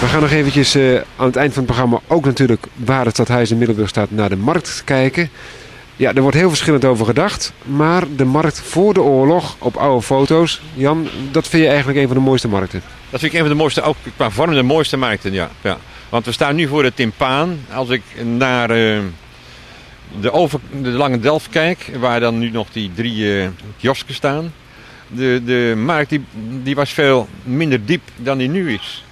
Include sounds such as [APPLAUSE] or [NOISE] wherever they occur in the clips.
We gaan nog eventjes uh, aan het eind van het programma ook natuurlijk waar het stadhuis in Middelburg staat naar de markt kijken. Ja, er wordt heel verschillend over gedacht. Maar de markt voor de oorlog op oude foto's, Jan, dat vind je eigenlijk een van de mooiste markten? Dat vind ik een van de mooiste, ook qua vorm de mooiste markten, ja. ja. Want we staan nu voor de timpaan. Als ik naar uh, de, over, de Lange Delft kijk, waar dan nu nog die drie uh, kiosken staan. De, de markt die, die was veel minder diep dan die nu is.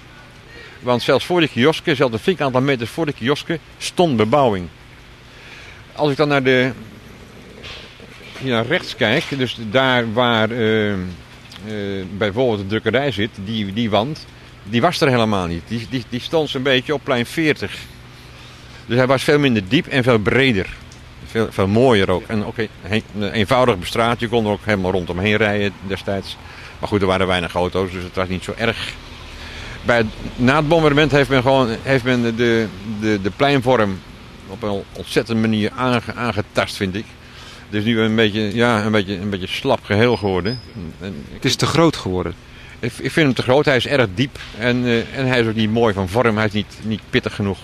Want zelfs voor de kiosken, zelfs een flink aantal meters voor de kiosken, stond bebouwing. Als ik dan naar de naar rechts kijk, dus daar waar uh, uh, bijvoorbeeld de drukkerij zit, die, die wand, die was er helemaal niet. Die, die, die stond zo'n beetje op plein 40. Dus hij was veel minder diep en veel breder. Veel, veel mooier ook. En ook een eenvoudig bestraat. Je kon er ook helemaal rondomheen rijden destijds. Maar goed, er waren weinig auto's, dus het was niet zo erg. Bij, na het bombardement heeft men, gewoon, heeft men de, de, de pleinvorm op een ontzettende manier aangetast, vind ik. Het is nu een beetje, ja, een beetje, een beetje slap geheel geworden. En het is te groot geworden. Ik, ik vind hem te groot. Hij is erg diep. En, uh, en hij is ook niet mooi van vorm. Hij is niet, niet pittig genoeg.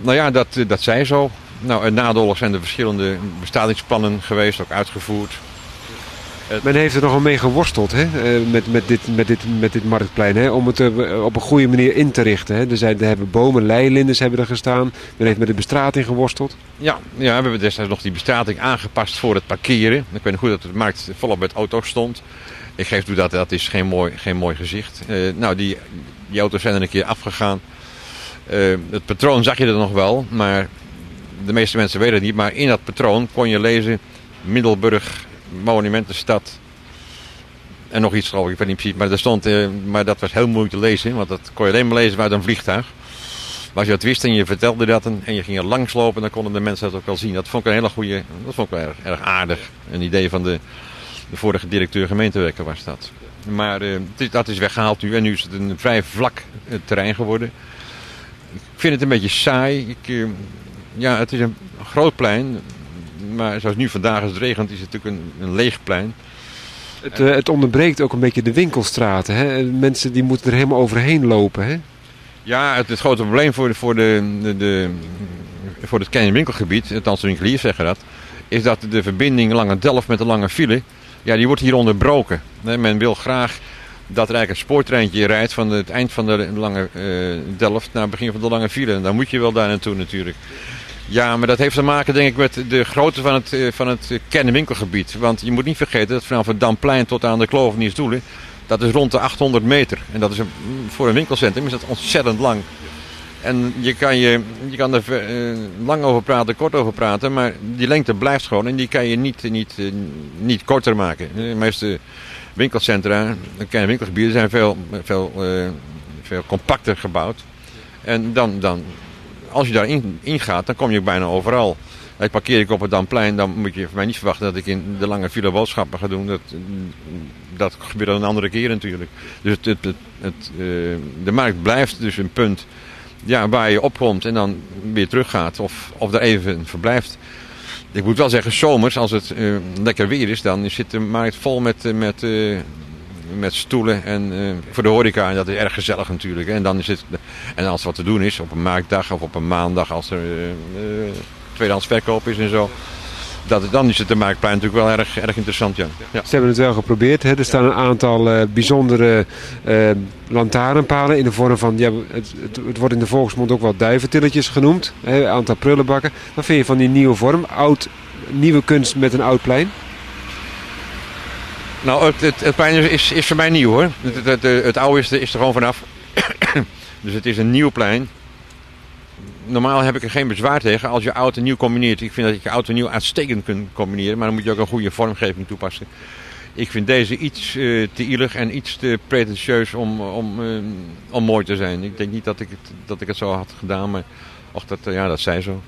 Nou ja, dat, dat zij zo. Nou, en na de oorlog zijn er verschillende bestadingsplannen geweest, ook uitgevoerd. Men heeft er nogal mee geworsteld hè? Met, met, dit, met, dit, met dit marktplein. Hè? Om het op een goede manier in te richten. Hè? Er, zijn, er hebben bomen, leilinders hebben er gestaan. Men heeft met de bestrating geworsteld. Ja, ja, we hebben destijds nog die bestrating aangepast voor het parkeren. Ik weet nog goed dat de markt volop met auto's stond. Ik geef toe dat dat is geen mooi, geen mooi gezicht. Uh, nou, die, die auto's zijn er een keer afgegaan. Uh, het patroon zag je er nog wel, maar de meeste mensen weten het niet. Maar in dat patroon kon je lezen Middelburg monumentenstad. En nog iets geloof ik, ik weet niet precies. Maar, er stond, uh, maar dat was heel moeilijk te lezen, want dat kon je alleen maar lezen uit een vliegtuig. Maar als je dat wist en je vertelde dat en, je ging er langslopen, dan konden de mensen dat ook wel zien. Dat vond ik een hele goede, dat vond ik wel erg, erg aardig. Een idee van de, de vorige directeur gemeentewerker was dat. Maar uh, dat is weggehaald nu en nu is het een vrij vlak uh, terrein geworden. Ik vind het een beetje saai. Ik, ja, het is een groot plein, maar zoals nu vandaag als het regent is het natuurlijk een, een leeg plein. Het, uh, het, onderbreekt ook een beetje de winkelstraten. Hè? Mensen die moeten er helemaal overheen lopen. Hè? Ja, het, het grote probleem voor, de, voor, de, de, de, voor het kleine winkelgebied, althans de winkeliers zeggen dat, is dat de verbinding Lange Delft met de Lange File, ja, die wordt hier onderbroken. Men wil graag dat er eigenlijk een spoortreintje rijdt van het eind van de Lange uh, Delft naar het begin van de Lange File. En dan moet je wel daar naartoe natuurlijk. Ja, maar dat heeft te maken denk ik met de grootte van het, van het kernwinkelgebied. Want je moet niet vergeten dat vanaf het Damplein tot aan de Kloveniersdoelen, dat is rond de 800 meter. En dat is een, voor een winkelcentrum is dat ontzettend lang. En je kan, je, je kan er uh, lang over praten, kort over praten, maar die lengte blijft gewoon en die kan je niet, niet, uh, niet korter maken. De meeste winkelcentra, kleine winkelgebieden zijn veel, veel, veel compacter gebouwd. En dan, dan als je daarin ingaat, dan kom je bijna overal. Ik parkeer ik op het Damplein, dan moet je van mij niet verwachten dat ik in de lange file boodschappen ga doen. Dat, dat gebeurt dan een andere keer natuurlijk. Dus het, het, het, uh, de markt blijft dus een punt ja, waar je opkomt en dan weer teruggaat of, of er even verblijft. Ik moet wel zeggen, zomers, als het uh, lekker weer is, dan zit de markt vol met, met, uh, met stoelen en, uh, voor de horeca. En dat is erg gezellig natuurlijk. En, dan is het, en als wat te doen is, op een marktdag of op een maandag, als er tweedehands verkoop is en zo. Dat, dan is het de Marktplein natuurlijk wel erg, erg interessant, ja. Ze hebben het wel geprobeerd. Hè? Er staan een aantal uh, bijzondere uh, lantaarnpalen in de vorm van... Ja, het, het, wordt in de volksmond ook wel duiventilletjes genoemd. Hè? Een aantal prullenbakken. Wat vind je van die nieuwe vorm? Oud, nieuwe kunst met een oud plein? Nou, het, het, plein is, is voor mij nieuw hoor. Het, het, het, oude is, er gewoon vanaf. [COUGHS] dus het is een nieuw plein normaal heb ik er geen bezwaar tegen als je oud en nieuw combineert. Ik vind dat je oud en nieuw uitstekend kunt combineren, maar dan moet je ook een goede vormgeving toepassen. Ik vind deze iets uh, te ielig en iets te pretentieus om, om, uh, om mooi te zijn. Ik denk niet dat ik het, dat ik het zo had gedaan, maar och, dat, uh, ja, dat zij zo.